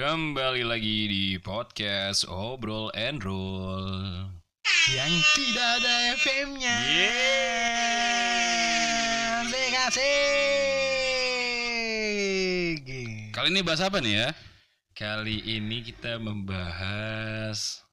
Kembali lagi di podcast Obrol and Roll. yang tidak ada FM-nya. Asik. Kali ini bahas apa nih ya? Kali ini kita membahas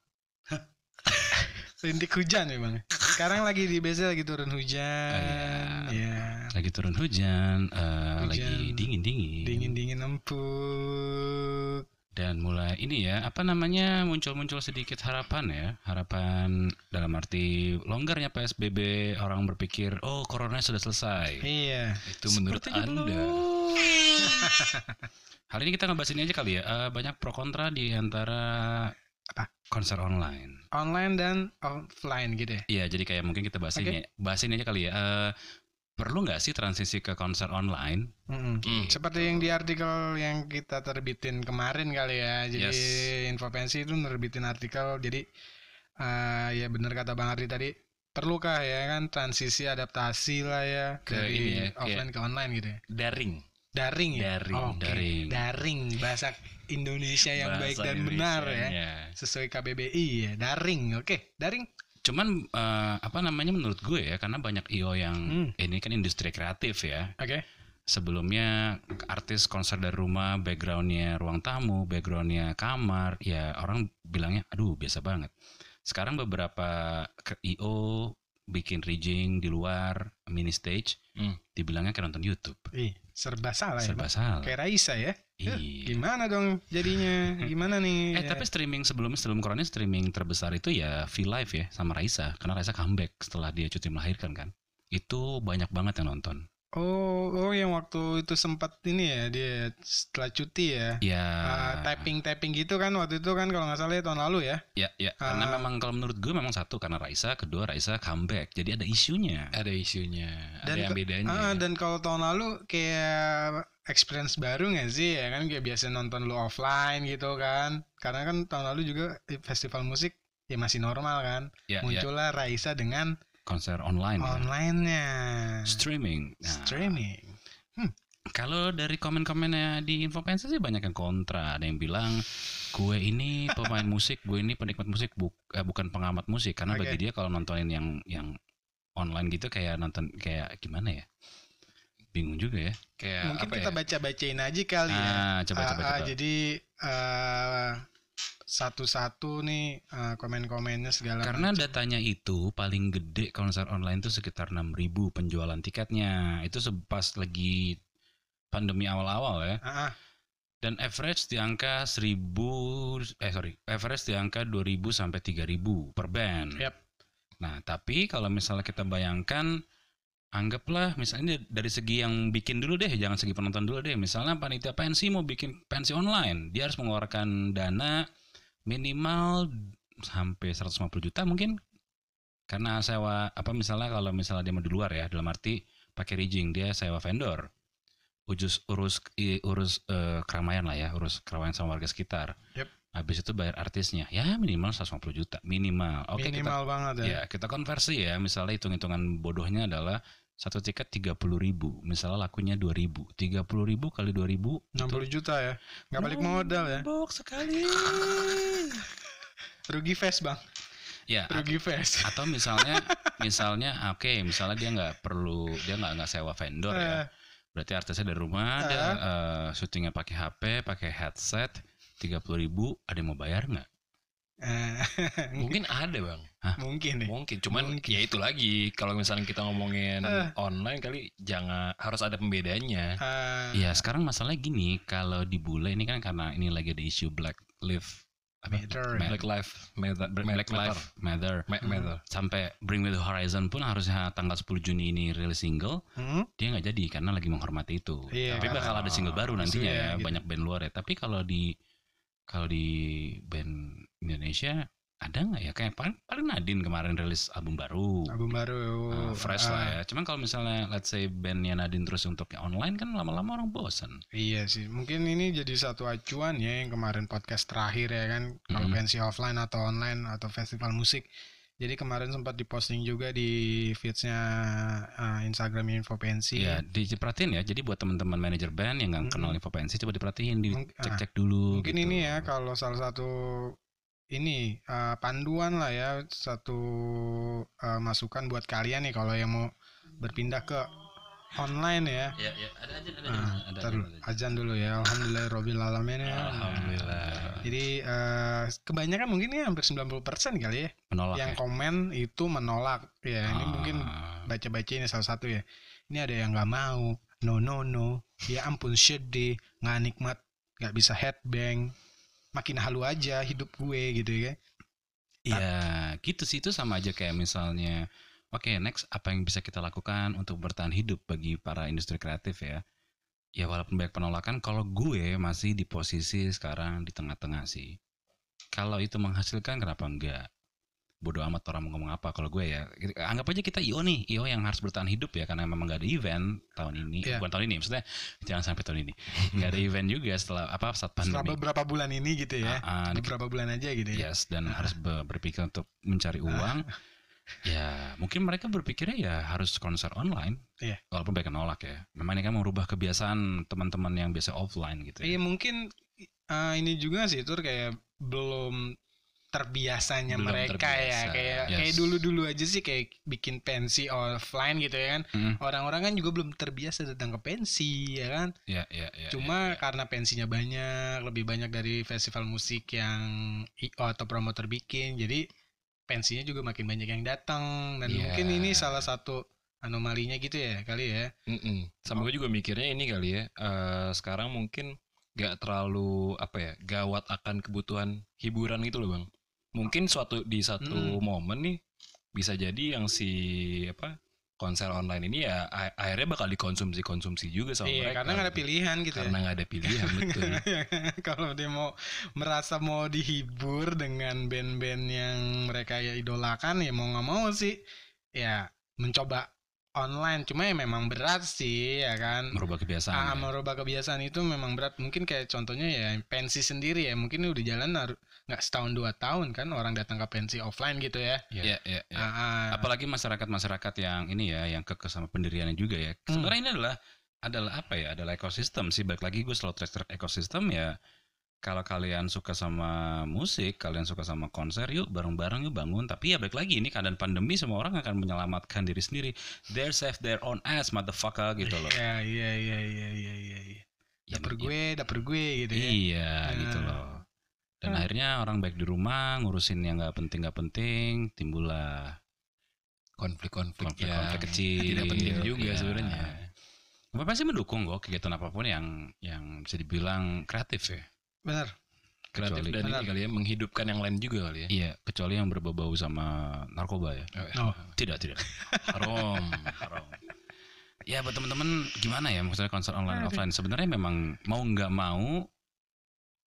Rintik hujan bang. Sekarang lagi di BC lagi turun hujan. Ah, ya. lagi turun hujan, eh, Hujan. lagi dingin-dingin. Dingin dingin empuk. Dan mulai ini ya, apa namanya muncul-muncul sedikit harapan ya, harapan dalam arti longgarnya PSBB orang berpikir, oh corona sudah selesai. Iya. Itu menurut Sepertinya anda? Hari ini kita ngebahas ini aja kali ya, eh, banyak pro kontra di antara Apa? konser online. Online dan offline gitu ya. Iya, jadi kayak mungkin kita bahas Oke. ini, bahas ini aja kali ya. Eh, perlu nggak sih transisi ke konser online? Mm-mm. Hmm. Seperti yang di artikel yang kita terbitin kemarin kali ya. Jadi Yes. Infopensi itu nerbitin artikel. Jadi eh, ya benar kata Bang Ardi tadi. Perlukah ya kan transisi adaptasi lah ya Ke dari ini ya, kayak- offline ke online gitu ya. daring Daring ya. Daring, Oke, daring. Daring bahasa Indonesia yang baik Bahasa dan benar ya. Indonesianya. Sesuai KBBI ya. Daring. Oke, daring. Cuman eh, apa namanya menurut gue ya, karena banyak IO yang Hmm. ini kan industri kreatif ya. Oke. Sebelumnya artis konser dari rumah, backgroundnya ruang tamu, backgroundnya kamar, ya orang bilangnya, aduh biasa banget. Sekarang beberapa IO bikin rigging di luar mini stage, Hmm. dibilangnya kayak nonton YouTube. Ih, serba salah ya. Serba salah. Kayak Raisa ya. Eh, Iya. Gimana dong jadinya? Gimana nih? Eh tapi streaming sebelumnya sebelum corona streaming terbesar itu ya V Live ya sama Raisa karena Raisa comeback setelah dia cuti melahirkan kan. Itu banyak banget yang nonton. Oh, oh yang waktu itu sempat ini ya dia setelah cuti ya. Ya. typing typing gitu kan waktu itu kan kalau nggak salah ya tahun lalu ya. Ya, ya. Karena Ah. memang kalau menurut gue memang satu karena Raisa, kedua Raisa comeback. Jadi ada isunya. ada isunya ada Dan yang ke- bedanya Ah, dan kalau tahun lalu kayak experience baru nggak sih ya kan kayak biasa nonton lu offline gitu kan. Karena kan tahun lalu juga di festival musik ya masih normal kan. Ya, ya. Muncullah Raisa dengan Konser online. ya. online-nya. Streaming. Nah, Streaming. Kalau dari komen-komennya di Infopensa sih banyak yang kontra. Ada yang bilang gue ini pemain musik, gue ini penikmat musik, buk- eh, bukan pengamat musik. Karena Oke. bagi dia kalau nontonin yang yang online gitu kayak nonton kayak gimana ya? Bingung juga ya. kayak Mungkin apa kita ya baca-bacain aja kali ya. Ah, coba Ah, coba ah, coba. jadi eh, satu-satu nih eh, komen-komennya segala Karena macam. datanya itu paling gede konser online tuh sekitar 6.000 penjualan tiketnya. Itu pas lagi pandemi awal-awal ya. Ah, Dan average di angka 1000 eh sorry, average di angka 2000 sampai 3000 per band. Yap. Nah, tapi kalau misalnya kita bayangkan anggaplah misalnya dari segi yang bikin dulu deh, jangan segi penonton dulu deh. Misalnya panitia pensi mau bikin pensi online, dia harus mengeluarkan dana minimal sampai 150 juta mungkin karena sewa apa misalnya kalau misalnya dia mau di luar ya dalam arti pakai rigging dia sewa vendor urus urus urus eh, keramaian lah ya urus keramaian sama warga sekitar Yep. Habis itu bayar artisnya ya minimal 150 juta minimal oke kita minimal banget ya. ya kita konversi ya misalnya hitung hitungan bodohnya adalah satu tiket tiga puluh ribu misalnya lakunya dua ribu tiga puluh ribu kali dua ribu 60 juta ya. Nggak balik modal ya. Nombok sekali Rugi fest, Bang. ya Rugi fest. atau misalnya misalnya oke misalnya dia nggak perlu dia nggak nggak sewa vendor ya Eh, berarti artisnya dari rumah dia eh, syutingnya pakai HP pakai headset tiga puluh ribu ada yang mau bayar nggak eh, mungkin ada bang mungkin deh. mungkin cuman Mungkin. ya itu lagi kalau misalnya kita ngomongin Eh. online kali jangan harus ada pembedanya Ah, Iya sekarang masalahnya gini kalau di bule ini kan karena ini lagi ada isu Black Lives apa? Matter. Ma- Black Life Matter Black Lives Matter Ma- Matter sampai Bring Me The Horizon pun harusnya tanggal 10 Juni ini rilis single hmm? dia nggak jadi karena lagi menghormati itu Iya, tapi bakal ada single baru nantinya Iya, ya gitu. banyak band luar ya tapi kalau di kalau di band Indonesia ada nggak ya? Kayak paling, paling Nadine kemarin rilis album baru. Album baru. Uh, fresh Ah, lah ya. Cuman kalau misalnya let's say bandnya Nadine terus untuk yang online kan lama-lama orang bosan Iya sih, mungkin ini jadi satu acuan ya yang kemarin podcast terakhir ya kan, kalau Mm. pensi offline atau online atau festival musik Jadi kemarin sempat diposting juga di feedsnya uh, Instagram Info Pensi. Ya, diperhatiin ya. Jadi buat teman-teman manajer band yang nggak kenal Mm-mm. info pensi coba diperhatiin, dicek-cek dulu. Mungkin gitu. ini ya kalau salah satu ini uh, panduan lah ya satu uh, masukan buat kalian nih kalau yang mau berpindah ke online ya. Ya, ya, ada aja, ada Nah, ada, ada, ada. azan dulu ya. Alhamdulillah alamin ya. Alhamdulillah. Jadi eh, kebanyakan mungkin ya hampir 90% kali ya Menolak yang ya. komen itu menolak. Ya, ini mungkin Ah. baca-baca ini salah satu ya. Ini ada yang nggak mau. No no no. Ya ampun sedih, nggak nikmat, nggak bisa headbang. Makin halu aja hidup gue gitu ya. Ya, gitu sih itu sama aja kayak misalnya Oke, next apa yang bisa kita lakukan untuk bertahan hidup bagi para industri kreatif ya? Ya walaupun banyak penolakan, kalau gue masih di posisi sekarang di tengah-tengah sih. Kalau itu menghasilkan kenapa enggak? Bodoh amat orang mau ngomong apa kalau gue ya. Anggap aja kita IO nih, IO yang harus bertahan hidup ya karena memang gak ada event tahun ini. Iya. Bukan tahun ini, maksudnya jangan sampai tahun ini. Gak ada event juga setelah apa saat Setelah pandemi. beberapa bulan ini gitu ya. Ah, ah, beberapa bulan aja gitu ya. Yes, dan harus be- berpikir untuk mencari uang. Ya, mungkin mereka berpikirnya ya harus konser online. Iya. Walaupun mereka nolak ya. Memang ini kan merubah kebiasaan teman-teman yang biasa offline gitu Iya ya. mungkin eh, ini juga sih tur kayak belum terbiasanya Belum mereka ya terbiasa. kayak Yes. kayak dulu-dulu aja sih kayak bikin pensi offline gitu ya kan. Mm, Orang-orang kan juga belum terbiasa datang ke pensi ya kan. ya, ya, ya, Cuma ya, ya. karena pensinya banyak, lebih banyak dari festival musik yang atau promotor bikin. Jadi pensinya juga makin banyak yang datang dan Iya. mungkin ini salah satu anomalinya gitu ya kali ya. Mm-mm. Sama gue juga mikirnya ini kali ya. eh, sekarang mungkin gak terlalu apa ya gawat akan kebutuhan hiburan gitu loh bang. Mungkin suatu di satu Hmm. momen nih bisa jadi yang si apa konser online ini ya akhirnya bakal dikonsumsi konsumsi juga sama Iya, mereka. karena nggak ada pilihan gitu Karena ya. nggak ada pilihan betul. Kalau dia mau merasa mau dihibur dengan band-band yang mereka ya idolakan ya mau nggak mau sih ya mencoba online. Cuma ya memang berat sih ya kan. merubah kebiasaan. Ah, ya. merubah kebiasaan itu memang berat. Mungkin kayak contohnya ya pensi sendiri ya. Mungkin udah jalan har- nggak setahun dua tahun kan orang datang ke pensi offline gitu ya. Ya, ya, ya. Ah, ah. Apalagi masyarakat-masyarakat yang ini ya, yang kekeh sama pendiriannya juga ya. Hmm. Sebenarnya ini adalah adalah apa ya? Adalah ekosistem sih. Balik lagi gue selalu track ekosistem ya. Kalau kalian suka sama musik, kalian suka sama konser, yuk bareng-bareng yuk bangun. Tapi ya balik lagi ini keadaan pandemi, semua orang akan menyelamatkan diri sendiri. They save their own ass, motherfucker gitu loh. Ya, iya, iya, iya, iya, iya, iya. Ya, Dapur ya, gue, dapur gue gitu ya. Iya, gitu loh. Dan Hmm. akhirnya orang baik di rumah ngurusin yang nggak penting nggak penting, timbullah Konflik-konflik konflik-konflik yang kecil. tidak penting juga Iya. sebenarnya. Bapak pasti mendukung kok kegiatan apa pun yang yang bisa dibilang kreatif ya. Benar. Kreatif Kecuali- dan Benar. ini kali ya menghidupkan yang lain juga kali ya. Iya, kecuali yang berbau-bau sama narkoba ya. Oh. Tidak, tidak. Haram, haram. Ya buat teman-teman gimana ya maksudnya konser online Aduh. offline sebenarnya memang mau nggak mau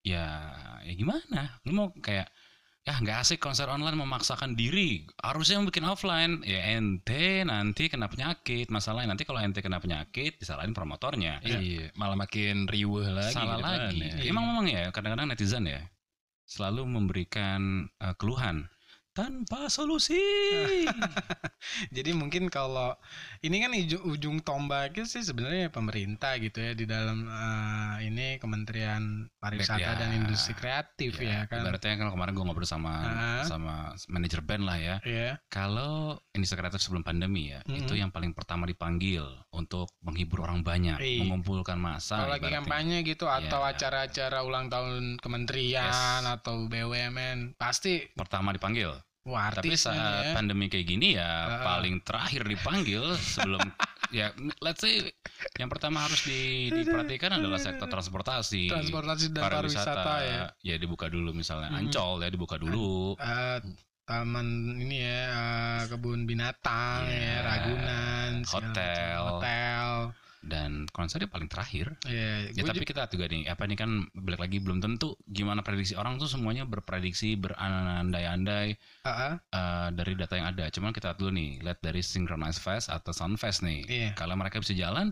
ya ya gimana? Lu mau kayak ya nggak asik konser online memaksakan diri harusnya bikin offline ya ente nanti kena penyakit masalahnya nanti kalau ente kena penyakit disalahin promotornya Iya, malah makin riuh lagi. salah ke depan lagi. ya. Iya. Emang memang ya kadang-kadang netizen ya selalu memberikan eh, keluhan tanpa solusi. Jadi mungkin kalau ini kan ujung, ujung tombaknya sih sebenarnya pemerintah gitu ya di dalam eh, ini Kementerian Pariwisata Ya, dan Industri Kreatif ya, kan. Ibaratnya kan kemarin gue ngobrol sama Ah. sama manajer band lah ya. Iya. Kalau industri kreatif sebelum pandemi ya, Mm-mm. itu yang paling pertama dipanggil untuk menghibur orang banyak, Iya. mengumpulkan masa. Kalau lagi kampanye gitu atau Iya. acara-acara ulang tahun kementerian Yes. atau BUMN pasti pertama dipanggil. Wah Tapi saat ya. pandemi kayak gini ya Ah. paling terakhir dipanggil sebelum ya let's say yang pertama harus di- diperhatikan adalah sektor transportasi. transportasi dan pariwisata, ya. ya dibuka dulu misalnya Mhm. Ancol ya dibuka dulu. Eh, taman ini ya eh, kebun binatang Iya. ya Ragunan Hotel. macam, hotel dan konsernya paling terakhir. ya, Ya gua tapi kita juga nih apa nih kan balik lagi belum tentu gimana prediksi orang tuh semuanya berprediksi berandai-andai Ah, ah, eh, dari data yang ada. Cuman kita dulu nih, lihat dari Synchronize Fest atau Sound Fest nih. Iya. Kalau mereka bisa jalan,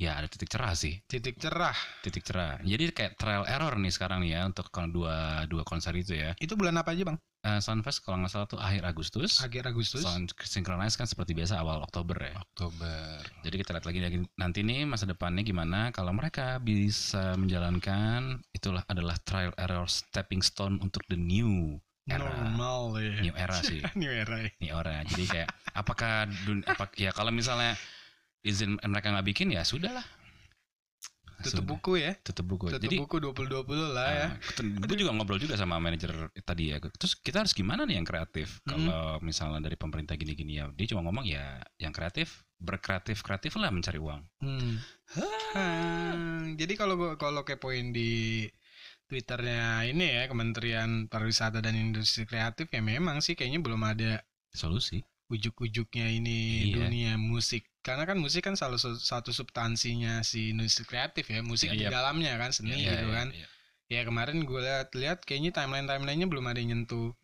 ya ada titik cerah sih, titik cerah titik cerah. Jadi kayak trial error nih sekarang nih ya untuk dua dua konser itu ya. itu bulan apa aja bang eh, Soundfest kalau nggak salah tuh akhir Agustus. akhir Agustus. Sound Synchronize kan seperti biasa awal Oktober ya. Oktober. Jadi kita lihat lagi nanti nih masa depannya gimana kalau mereka bisa menjalankan itulah adalah trial error stepping stone untuk the new era. Normal ya. New era sih. New era. ya. New era. Jadi kayak apakah dun, apa ya kalau misalnya izin mereka nggak bikin ya sudahlah. Tutup buku ya. Tutup buku. Tutup Jadi buku 2020 lah ya. gue juga ngobrol juga sama manajer tadi ya. Terus kita harus gimana nih yang kreatif? Hmm. Kalau misalnya dari pemerintah gini-gini ya, dia cuma ngomong ya yang kreatif berkreatif kreatif lah mencari uang. Hmm. Hmm, Jadi kalau kalau kepoin di Twitternya ini ya Kementerian Pariwisata dan Industri Kreatif ya memang sih kayaknya belum ada Solusi. Ujuk-ujuknya ini Iya. dunia musik karena kan musik kan salah satu, substansinya si industri kreatif ya musik di Iya, iya. dalamnya kan seni Iya, gitu iya, kan iya. ya kemarin gue lihat-lihat kayaknya timeline timelinenya belum ada yang nyentuh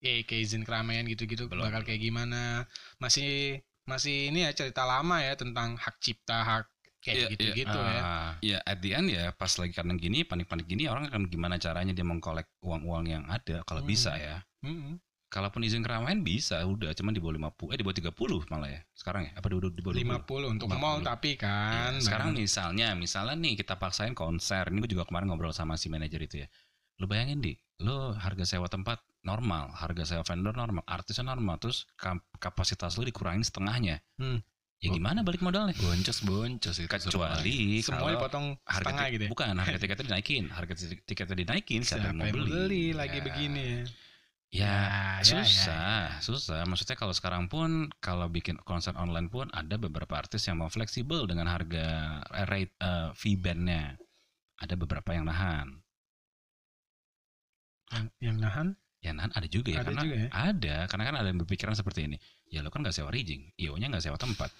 ya kayak izin keramaian gitu-gitu Belum. bakal kayak gimana masih masih ini ya cerita lama ya tentang hak cipta hak kayak Iya, gitu-gitu ya Ah, ya at the end ya pas lagi karena gini panik-panik gini orang akan gimana caranya dia mengkolek uang-uang yang ada kalau Hmm. bisa ya. Mm-mm. Kalaupun izin keramaian bisa udah cuman di bawah 50 eh di bawah 30 malah ya. Sekarang ya apa di, di bawah 20? 50 untuk 50. mall tapi kan Iya, sekarang misalnya, misalnya nih kita paksain konser. Ini gue juga kemarin ngobrol sama si manajer itu ya. Lu bayangin di, lu harga sewa tempat normal, harga sewa vendor normal, artisnya normal, terus kap- kapasitas lu dikurangin setengahnya. Hmm. Ya gimana balik modalnya? Boncos boncos itu. Kecuali semua dipotong harga setengah gitu ya bukan harga tiketnya dinaikin, harga ti- tiketnya dinaikin siapa, siapa yang mau beli? beli lagi Ya. begini ya Ya, Ya, ya, susah, susah. Maksudnya kalau sekarang pun kalau bikin konser online pun ada beberapa artis yang mau fleksibel dengan harga eh, rate eh, fee bandnya. Ada beberapa yang nahan. yang, yang nahan Ya nahan ada juga ya Ada karena juga ya? ada karena kan ada yang berpikiran seperti ini. Ya lo kan nggak sewa rigging, IO-nya nggak sewa tempat.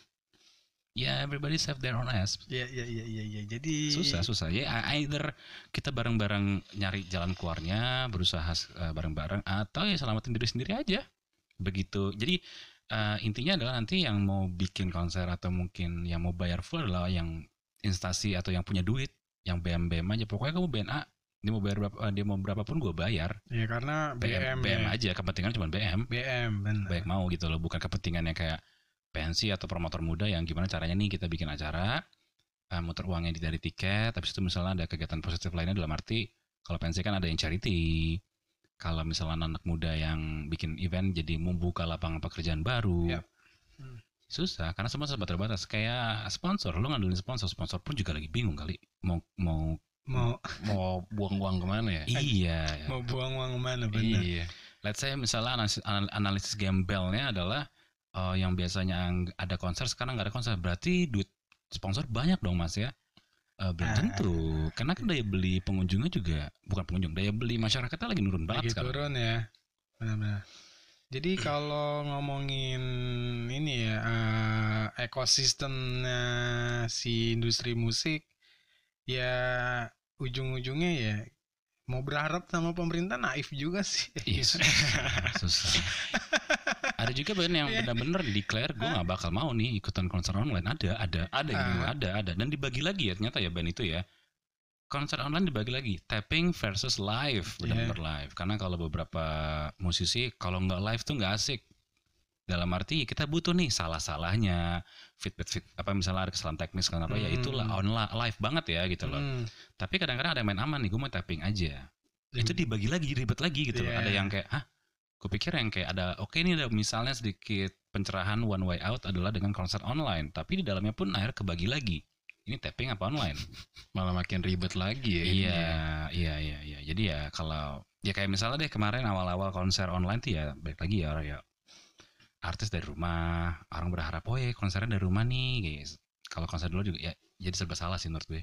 Ya everybody have their own ass. Iya iya iya iya iya. Jadi Susah susah. Ya either kita bareng-bareng nyari jalan keluarnya, berusaha eh, bareng-bareng atau ya selamatin diri sendiri aja. Begitu. Jadi eh, intinya adalah nanti yang mau bikin konser atau mungkin yang mau bayar full adalah yang instansi atau yang punya duit, yang BM BM aja. Pokoknya kamu BNA, dia mau bayar berapa, eh, dia mau berapapun gue bayar. Ya karena BM BM, BM ya. aja, kepentingan cuma BM. BM benar. Baik mau gitu loh, bukan kepentingannya kayak pensi atau promotor muda yang gimana caranya nih kita bikin acara, eh, muter uangnya dari tiket, tapi itu misalnya ada kegiatan positif lainnya dalam arti kalau pensi kan ada yang charity, kalau misalnya anak muda yang bikin event jadi membuka lapangan pekerjaan baru, Yap. Hmm. susah karena semua serba terbatas. Kayak sponsor, lo ngandelin sponsor, sponsor pun juga lagi bingung kali mau mau Mau Mau buang uang ke mana ya? iya. mau buang uang ke mana benar. Iya. Let's say misalnya analisis, anal- analisis gembelnya adalah eh, yang biasanya ada konser sekarang nggak ada konser berarti duit sponsor banyak dong mas ya Eh, belum Ah. tentu karena kan daya beli pengunjungnya juga bukan pengunjung daya beli masyarakatnya lagi nurun Lagi banget sekarang turun ya. Benar-benar. Jadi kalau ngomongin ini ya eh, ekosistemnya si industri musik ya ujung-ujungnya ya mau berharap sama pemerintah naif juga sih. Iya, susah, susah. ada juga band yang Iya. benar-benar declare gue nggak bakal mau nih ikutan konser online ada ada Ada gitu. Ah. ada ada dan dibagi lagi ya ternyata ya band itu ya konser online dibagi lagi tapping versus live benar-benar live karena kalau beberapa musisi kalau nggak live tuh nggak asik dalam arti kita butuh nih salah-salahnya feedback fit apa misalnya ada kesalahan teknis apa ya Hmm. itulah online live banget ya gitu loh Hmm. tapi kadang-kadang ada yang main aman nih gue mau tapping aja itu dibagi lagi ribet lagi gitu loh Iya. ada yang kayak hah gue pikir yang kayak ada oke ini ada misalnya sedikit pencerahan one way out adalah dengan konser online tapi di dalamnya pun akhirnya kebagi lagi ini tapping apa online Malah makin ribet lagi ya. iya ya. iya iya iya jadi ya kalau ya kayak misalnya deh kemarin awal-awal konser online tuh ya balik lagi ya ya artis dari rumah orang berharap oh ya konsernya dari rumah nih guys kalau konser dulu juga ya jadi serba salah sih menurut gue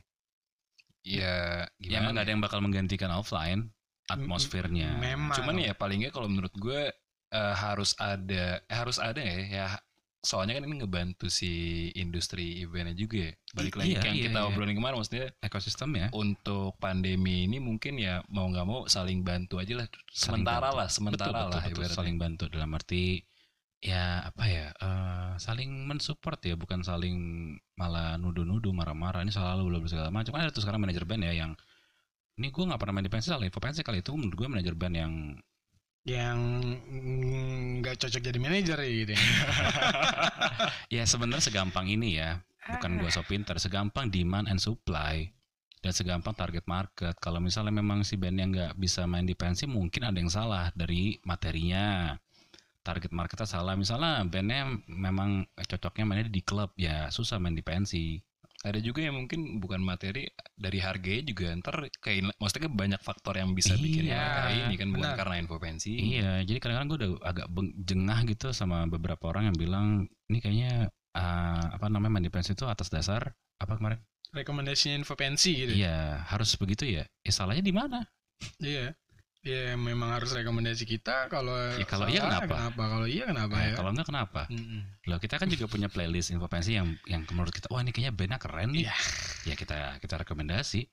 Ya ya emang gimana? nggak ada yang bakal menggantikan offline atmosfernya Memang. Cuman ya paling nggak kalau menurut gue eh, harus ada eh, harus ada ya ya soalnya kan ini ngebantu si industri eventnya juga ya. Balik lagi iya, yang iya, kita iya. obrolin kemarin maksudnya ekosistem ya untuk pandemi ini mungkin ya mau nggak mau saling bantu aja lah sementara bantu. lah sementara betul, lah betul, betul. saling bantu dalam arti ya apa ya eh, saling mensupport ya bukan saling malah nuduh-nuduh marah-marah ini selalu belum segala macam ada tuh sekarang manajer band ya yang ini gue nggak pernah main di pensi salah info pensi kali itu menurut gue manajer band yang yang nggak cocok jadi manajer ya gitu ya. Ya sebenarnya segampang ini ya. Bukan gua so pinter, segampang demand and supply dan segampang target market. Kalau misalnya memang si band yang nggak bisa main di pensi, mungkin ada yang salah dari materinya. Target marketnya salah. Misalnya bandnya memang cocoknya mainnya di klub, ya susah main di pensi. Ada juga yang mungkin bukan materi dari harganya juga ntar kayak maksudnya banyak faktor yang bisa bikin Iya, mereka ini kan bukan benar. karena info pensi. Iya, jadi kadang-kadang gue udah agak beng- jengah gitu sama beberapa orang yang bilang ini kayaknya ah, apa namanya main di pensi itu atas dasar apa kemarin? rekomendasinya info pensi gitu Iya, harus begitu ya. Eh salahnya di mana? iya ya memang harus rekomendasi kita kalau Ya, kalau iya salah, kenapa? kalau iya kenapa Nah, ya Kalau enggak kenapa? Mm-mm. Loh, kita kan juga punya playlist info pensi yang yang menurut kita wah ini kayaknya bandnya keren nih. Iya. Ya kita kita rekomendasi.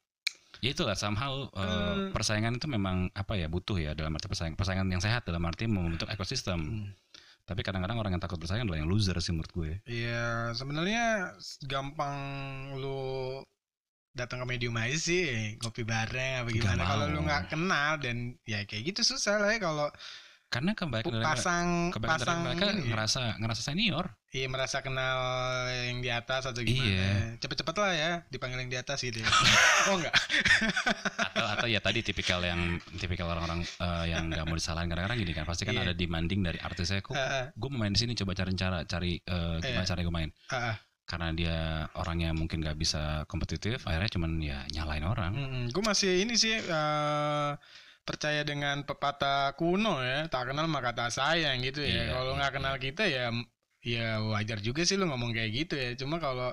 Ya itulah somehow uh, Hmm. persaingan itu memang apa ya butuh ya dalam arti persaingan persaingan yang sehat dalam arti membentuk ekosistem. Hmm. Tapi kadang-kadang orang yang takut bersaing adalah yang loser sih menurut gue. Iya, sebenarnya gampang lu datang ke medium aja sih, ngopi bareng apa gimana. Kalau lu nggak kenal dan ya kayak gitu susah lah ya kalau Karena mereka, pasang kebaikan dari pasang mereka ini, ngerasa ngerasa senior. iya merasa kenal yang di atas atau gimana. Iya. Cepet-cepet lah ya dipanggil yang di atas gitu ya. oh enggak. atau atau ya tadi tipikal yang tipikal orang-orang eh, yang nggak mau disalahin kadang-kadang gini kan pasti kan Iya. ada demanding dari artisnya kok Heeh, gue mau main di sini coba cari cara cari eh, gimana Iya. cara gue main heeh. Karena dia orangnya mungkin nggak bisa kompetitif akhirnya cuman ya nyalain orang Gue masih ini sih eh, percaya dengan pepatah kuno ya, tak kenal maka tak sayang gitu ya. Iya, kalau nggak iya. kenal kita ya ya wajar juga sih lu ngomong kayak gitu ya. Cuma kalau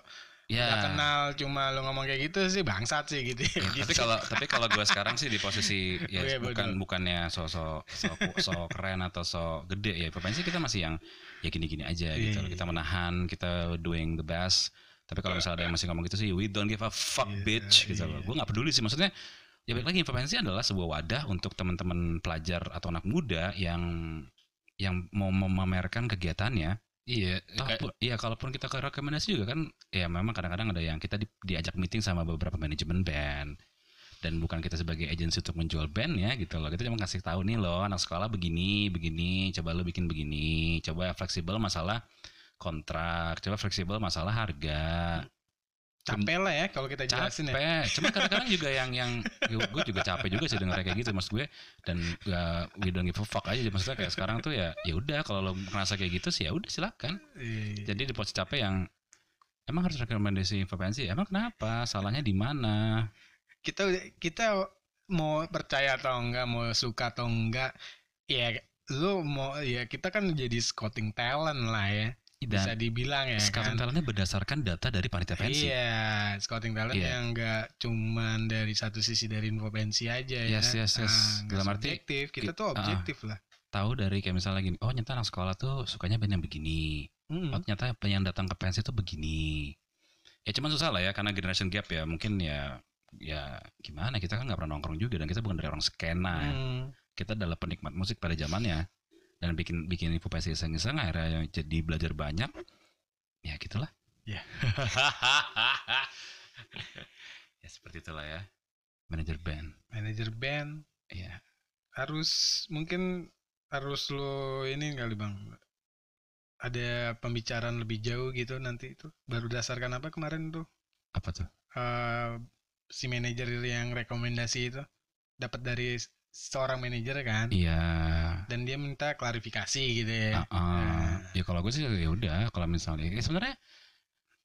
ya nggak kenal cuma lu ngomong kayak gitu sih bangsat sih gitu. ya. tapi gitu. kalau tapi kalau gue sekarang sih di posisi ya Iya, bukan betul. bukannya so so so, so keren atau so gede ya potensi kita masih yang ya gini-gini aja Iya, gitu iya. kita menahan kita doing the best tapi kalau misalnya ada yang masih ngomong gitu sih we don't give a fuck Iya, bitch gitu loh iya. gue nggak peduli sih maksudnya ya balik lagi Infopensi adalah sebuah wadah untuk teman-teman pelajar atau anak muda yang yang mau memamerkan kegiatannya Iya, pu- Iya, kalaupun kita ke rekomendasi juga kan, ya memang kadang-kadang ada yang kita di- diajak meeting sama beberapa manajemen band dan bukan kita sebagai agensi untuk menjual band ya gitu loh. Kita cuma kasih tahu nih loh, anak sekolah begini, begini, coba lo bikin begini, coba fleksibel masalah kontrak, coba fleksibel masalah harga. Capek lah ya kalau kita jelasin ya. Capek, cuma kadang-kadang juga yang yang gue juga capek juga sih denger kayak gitu maksud gue dan ya we don't give a fuck aja maksudnya kayak sekarang tuh ya ya udah kalau lo ngerasa kayak gitu sih ya udah silakan Iya. jadi di posisi capek yang emang harus rekomendasi intervensi. Emang kenapa? Salahnya di mana? kita kita mau percaya atau enggak mau suka atau enggak ya lu mau ya kita kan jadi scouting talent lah ya bisa Dan dibilang ya scouting kan talentnya berdasarkan data dari panitia pensi. iya scouting talent Iya. yang enggak cuman dari satu sisi dari info pensi aja ya Yes, yes, yes. Ah, nggak Dalam arti, subjektif kita ki- tuh ah, objektif lah Tahu dari kayak misalnya gini, oh nyata anak sekolah tuh sukanya band yang begini. Hmm. Oh ternyata yang datang ke pensi tuh begini. Ya cuman susah lah ya karena generation gap ya. Mungkin ya ya gimana kita kan nggak pernah nongkrong juga dan kita bukan dari orang skena. Hmm. kita adalah penikmat musik pada zamannya dan bikin bikin info pensi iseng-iseng akhirnya yang jadi belajar banyak ya gitulah. Ya. ya seperti itulah ya. Manajer band. Manajer band. Ya harus mungkin harus lo ini kali bang. Ada pembicaraan lebih jauh gitu nanti itu. Baru dasarkan apa kemarin tuh? Apa tuh? Eh, si manajer yang rekomendasi itu. Dapat dari seorang manajer kan iya dan dia minta klarifikasi gitu ya Ah, ah. Nah. ya kalau gue sih ya udah kalau misalnya ya sebenarnya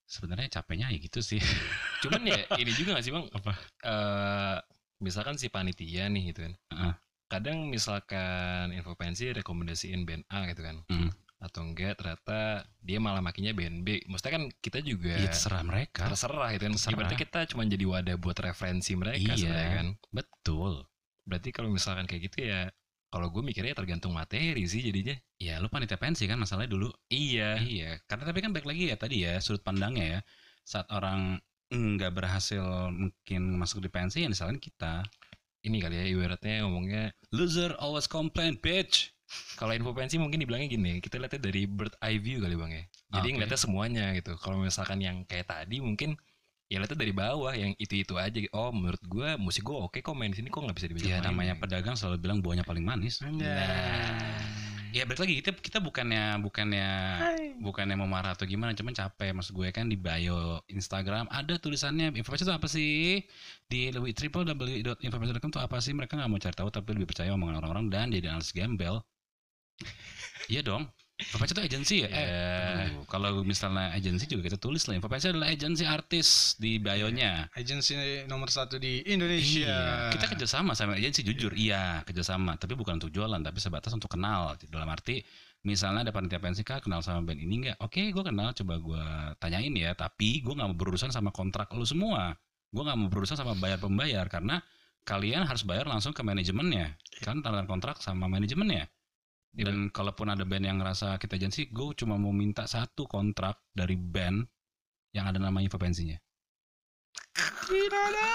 sebenarnya capeknya ya gitu sih Cuman ya ini juga gak sih bang? Apa? Eh misalkan si panitia nih gitu kan. Heeh. Kadang misalkan info pensi rekomendasiin band A gitu kan. Hmm. Atau enggak ternyata dia malah makinya band B. Maksudnya kan kita juga ya terserah mereka terserah gitu kan. Terserah. Ibaratnya kita cuma jadi wadah buat referensi mereka Iya. kan. betul Berarti kalau misalkan kayak gitu ya kalau gue mikirnya tergantung materi sih jadinya. ya lu panitia pensi kan masalahnya dulu Iya. Iya, karena tapi kan baik lagi ya tadi ya sudut pandangnya ya. Saat orang nggak berhasil mungkin masuk di pensi yang disalahin kita. Ini kali ya ibaratnya ngomongnya Loser always complain, bitch. kalau info pensi mungkin dibilangnya gini, kita lihatnya dari bird eye view kali bang ya. Jadi Oke. ngeliatnya semuanya gitu. Kalau misalkan yang kayak tadi mungkin ya lihatnya dari bawah yang itu-itu aja. Oh, menurut gua musik gua oke kok main di sini kok nggak bisa dibajak Ya main. namanya pedagang selalu bilang buahnya paling manis. Nah. Ya balik lagi kita kita bukannya bukannya bukannya mau marah atau gimana, cuman capek maksud gue kan di bio Instagram ada tulisannya informasi itu apa sih di www.informasi.com itu apa sih mereka nggak mau cari tahu tapi lebih percaya omongan orang-orang dan jadi analis gembel. Iya dong. Informasi itu agensi ya. Ya. Eh, kalau misalnya agensi juga kita tulis lah. Informasi adalah agensi artis di bio-nya. Agensi nomor satu di Indonesia. Iya, kita kerjasama sama agensi jujur, iya kerjasama, tapi bukan untuk jualan, tapi sebatas untuk kenal. Dalam arti, misalnya ada panitia pensi kak kenal sama band ini nggak? Oke, gue kenal, coba gue tanyain ya. Tapi gue nggak mau berurusan sama kontrak lu semua. Gue nggak mau berurusan sama bayar pembayar karena kalian harus bayar langsung ke manajemennya. Kan tanda kontrak sama manajemennya. Dan kalaupun ada band yang ngerasa kita agensi, gue cuma mau minta satu kontrak dari band yang ada nama info pensinya. Tidak ada.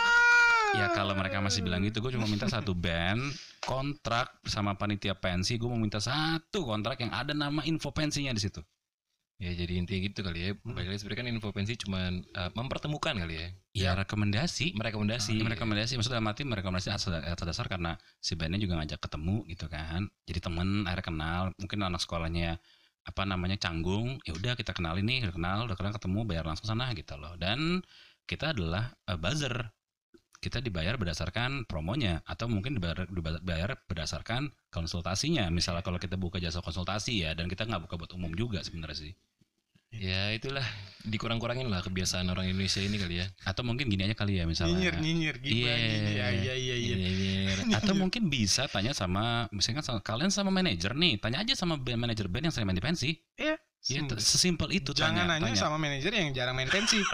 Ya kalau mereka masih bilang gitu, gue cuma minta satu band kontrak sama panitia pensi, gue mau minta satu kontrak yang ada nama info pensinya di situ. Ya jadi intinya gitu kali ya. Balik lagi sebenarnya kan info pensi cuman eh, mempertemukan kali ya. Ya rekomendasi. Merekomendasi. Ini rekomendasi maksudnya mati merekomendasi atas, atas dasar karena si bandnya juga ngajak ketemu gitu kan. Jadi temen akhirnya kenal, mungkin anak sekolahnya apa namanya canggung, ya udah kita kenal ini, udah kenal, udah kenal ketemu, bayar langsung sana gitu loh. Dan kita adalah uh, buzzer. Kita dibayar berdasarkan promonya atau mungkin dibayar, dibayar berdasarkan konsultasinya. Misalnya kalau kita buka jasa konsultasi ya dan kita nggak buka buat umum juga sebenarnya sih. Ya itulah dikurang-kurangin lah kebiasaan orang Indonesia ini kali ya. Atau mungkin gini aja kali ya misalnya. Nyinyir, nyinyir, gimana? Iya. Iya, iya, iya, iya. Nyinyir. atau mungkin bisa tanya sama misalnya kan sama- kalian sama manajer nih tanya aja sama band manajer band yang sering main di pensi Iya. ya Sim- t- sesimpel itu Jangan tanya, nanya tanya. sama manajer yang jarang main pensi.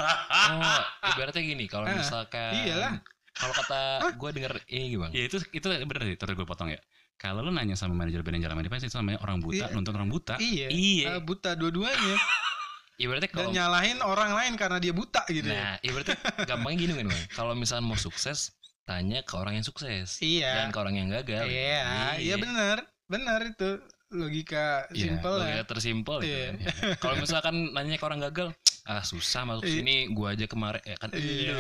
Oh, ibaratnya gini, kalau misalkan iyalah. kalau kata gue denger ini bang, ya itu itu bener sih terus gue potong ya kalau lu nanya sama manajer band yang jarang main itu namanya orang buta Iya. nonton orang buta Iya. iya Eh, buta dua-duanya ibaratnya dan kalau nyalahin orang lain karena dia buta gitu. ya. nah ibaratnya gampangnya gini kan kalau misalnya mau sukses tanya ke orang yang sukses, Iya. jangan ke orang yang gagal. Iya, iya benar. Benar itu logika Iya, simpel Logika ya. tersimpel gitu. Iya. kan. Kalau misalkan nanya ke orang gagal, ah susah masuk Iya. sini, gua aja kemarin ya kan Iya. gitu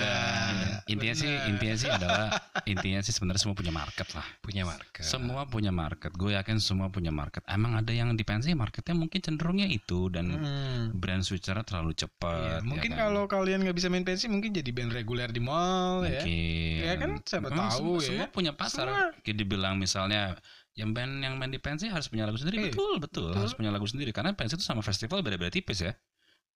kan. intinya sih bener. intinya sih adalah intinya sih sebenarnya semua punya market lah Punya market. semua punya market gue yakin semua punya market emang ada yang di pensi marketnya mungkin cenderungnya itu dan Hmm. brand switchernya terlalu Iya, cepat ya mungkin kan? kalau kalian nggak bisa main pensi mungkin jadi band reguler di mall ya. Mungkin. Ya kan, siapa tahu semua, ya. Semua punya pasar. Semua. Kayak dibilang misalnya yang band yang main di pensi harus punya lagu sendiri. Iya, betul, betul, betul. harus punya lagu sendiri karena pensi itu sama festival beda-beda tipis ya.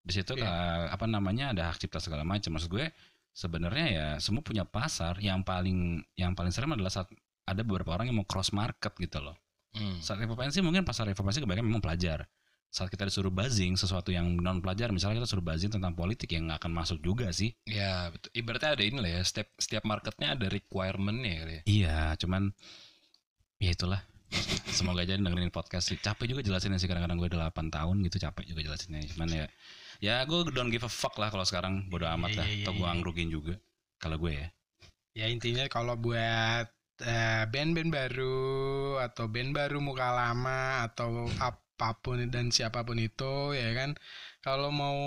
Di situ Iya. ka- apa namanya ada hak cipta segala macam. Maksud gue sebenarnya ya semua punya pasar. Yang paling yang paling serem adalah saat ada beberapa orang yang mau cross market gitu loh. Hmm. Saat info pensi mungkin pasar info pensi kebanyakan memang pelajar. Saat kita disuruh buzzing sesuatu yang non pelajar, misalnya kita suruh buzzing tentang politik yang nggak akan masuk juga sih. Ya betul. Ibaratnya ada ini lah ya. Setiap setiap marketnya ada requirementnya ya. Iya, cuman ya itulah. Semoga aja dengerin podcast sih. Capek juga jelasinnya sih kadang-kadang gue udah 8 tahun gitu capek juga jelasinnya. Cuman ya ya gue don't give a fuck lah kalau sekarang bodo amat Iya, lah. iya, iya, Atau gue iya. ngerugiin juga. Kalau gue ya. Ya intinya kalau buat eh, band-band baru atau band baru muka lama atau apa pun dan siapa pun itu ya kan kalau mau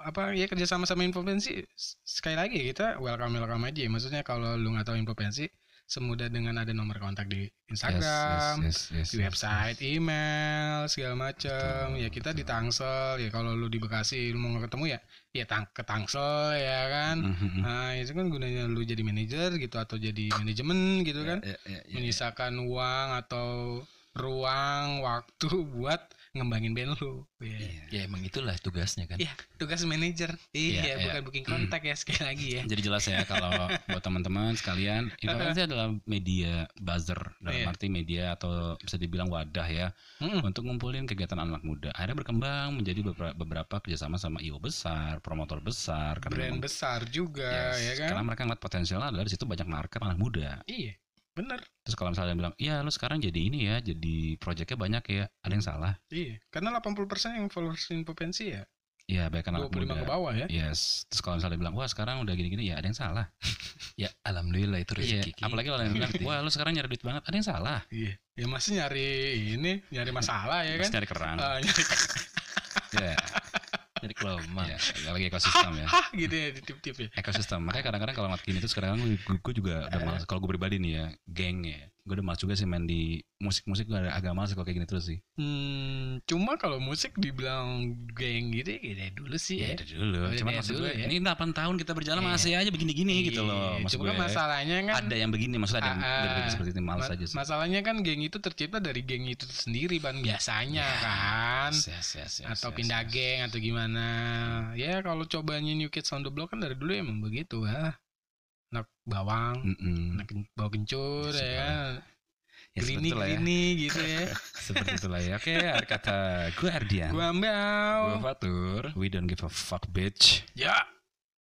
apa ya kerja sama sama Infopensi sekali lagi kita welcome welcome aja maksudnya kalau lu nggak tahu Infopensi semudah dengan ada nomor kontak di Instagram Yes, yes, yes, di yes. website, email, segala macam. Ya kita di betul. Tangsel, ya kalau lu di Bekasi lu mau ketemu ya, ya tang ke Tangsel ya kan. Mhm. Nah, itu kan gunanya lu jadi manajer gitu atau jadi manajemen gitu kan. Ya, ya, ya, ya. Menyisakan uang atau ruang waktu buat ngembangin band lu. Iya. Iya. Ya emang itulah tugasnya kan. Iya. Tugas manajer. Iya, Iya, bukan iya. booking kontak ya sekali lagi ya. Jadi jelas ya kalau buat teman-teman sekalian, informasi adalah media buzzer dalam Iya. arti media atau bisa dibilang wadah ya Mm-mm. untuk ngumpulin kegiatan anak muda. Akhirnya berkembang menjadi beberapa, beberapa kerjasama sama IO besar, promotor besar, Brand memang- besar juga Yes, ya kan. Karena mereka ngeliat potensialnya adalah di situ banyak market anak muda. Iya. Bener. Terus kalau misalnya bilang, iya lu sekarang jadi ini ya, jadi proyeknya banyak ya, ada yang salah. Iya. Karena 80% yang followers Infopensi ya Iya, baik anak 25 muda. ke bawah ya. Yes. Terus kalau misalnya bilang, wah sekarang udah gini-gini, ya ada yang salah. Ya alhamdulillah itu Iya. rezeki. Apalagi kalau yang bilang, wah lu sekarang nyari duit banget, ada yang salah. Iya. Ya masih nyari ini, nyari masalah ya kan. Terus nyari kerang. Ah, nyari- Iya. Jadi Teman. Ya, lagi ekosistem ya. gitu ya ditip-tip ya Ekosistem. Makanya kadang-kadang kalau ngeliat gini tuh sekarang gue, juga udah malas. Kalau gue pribadi nih ya, geng ya. Gue udah malas juga sih main di musik-musik gue agak malas kalau kayak gini terus sih. Hmm, cuma kalau musik dibilang geng gitu ya dari dulu sih Ya, ya. dulu. Dari maksud dulu gue, ya. ini 8 tahun kita berjalan Iya. masih aja begini-gini gitu loh. Maksud Cuma gue, kan masalahnya kan ada yang begini, maksudnya ada yang lebih seperti ini, males ma- aja sih. masalahnya kan geng itu tercipta dari geng itu sendiri ban biasanya kan. Yes, yes, yes, yes, atau yes, pindah yes. geng atau gimana. Ya kalau cobanya New Kids on the Block kan dari dulu emang begitu ya. Anak bawang, Mm-mm. anak ken- bawa kencur Ya, ya kan. Ya, itulah ya. grini gitu ya. Seperti itulah ya. Oke, ada kata gue Ardian. Gua ambau. Gua Fatur. We don't give a fuck bitch. Ya.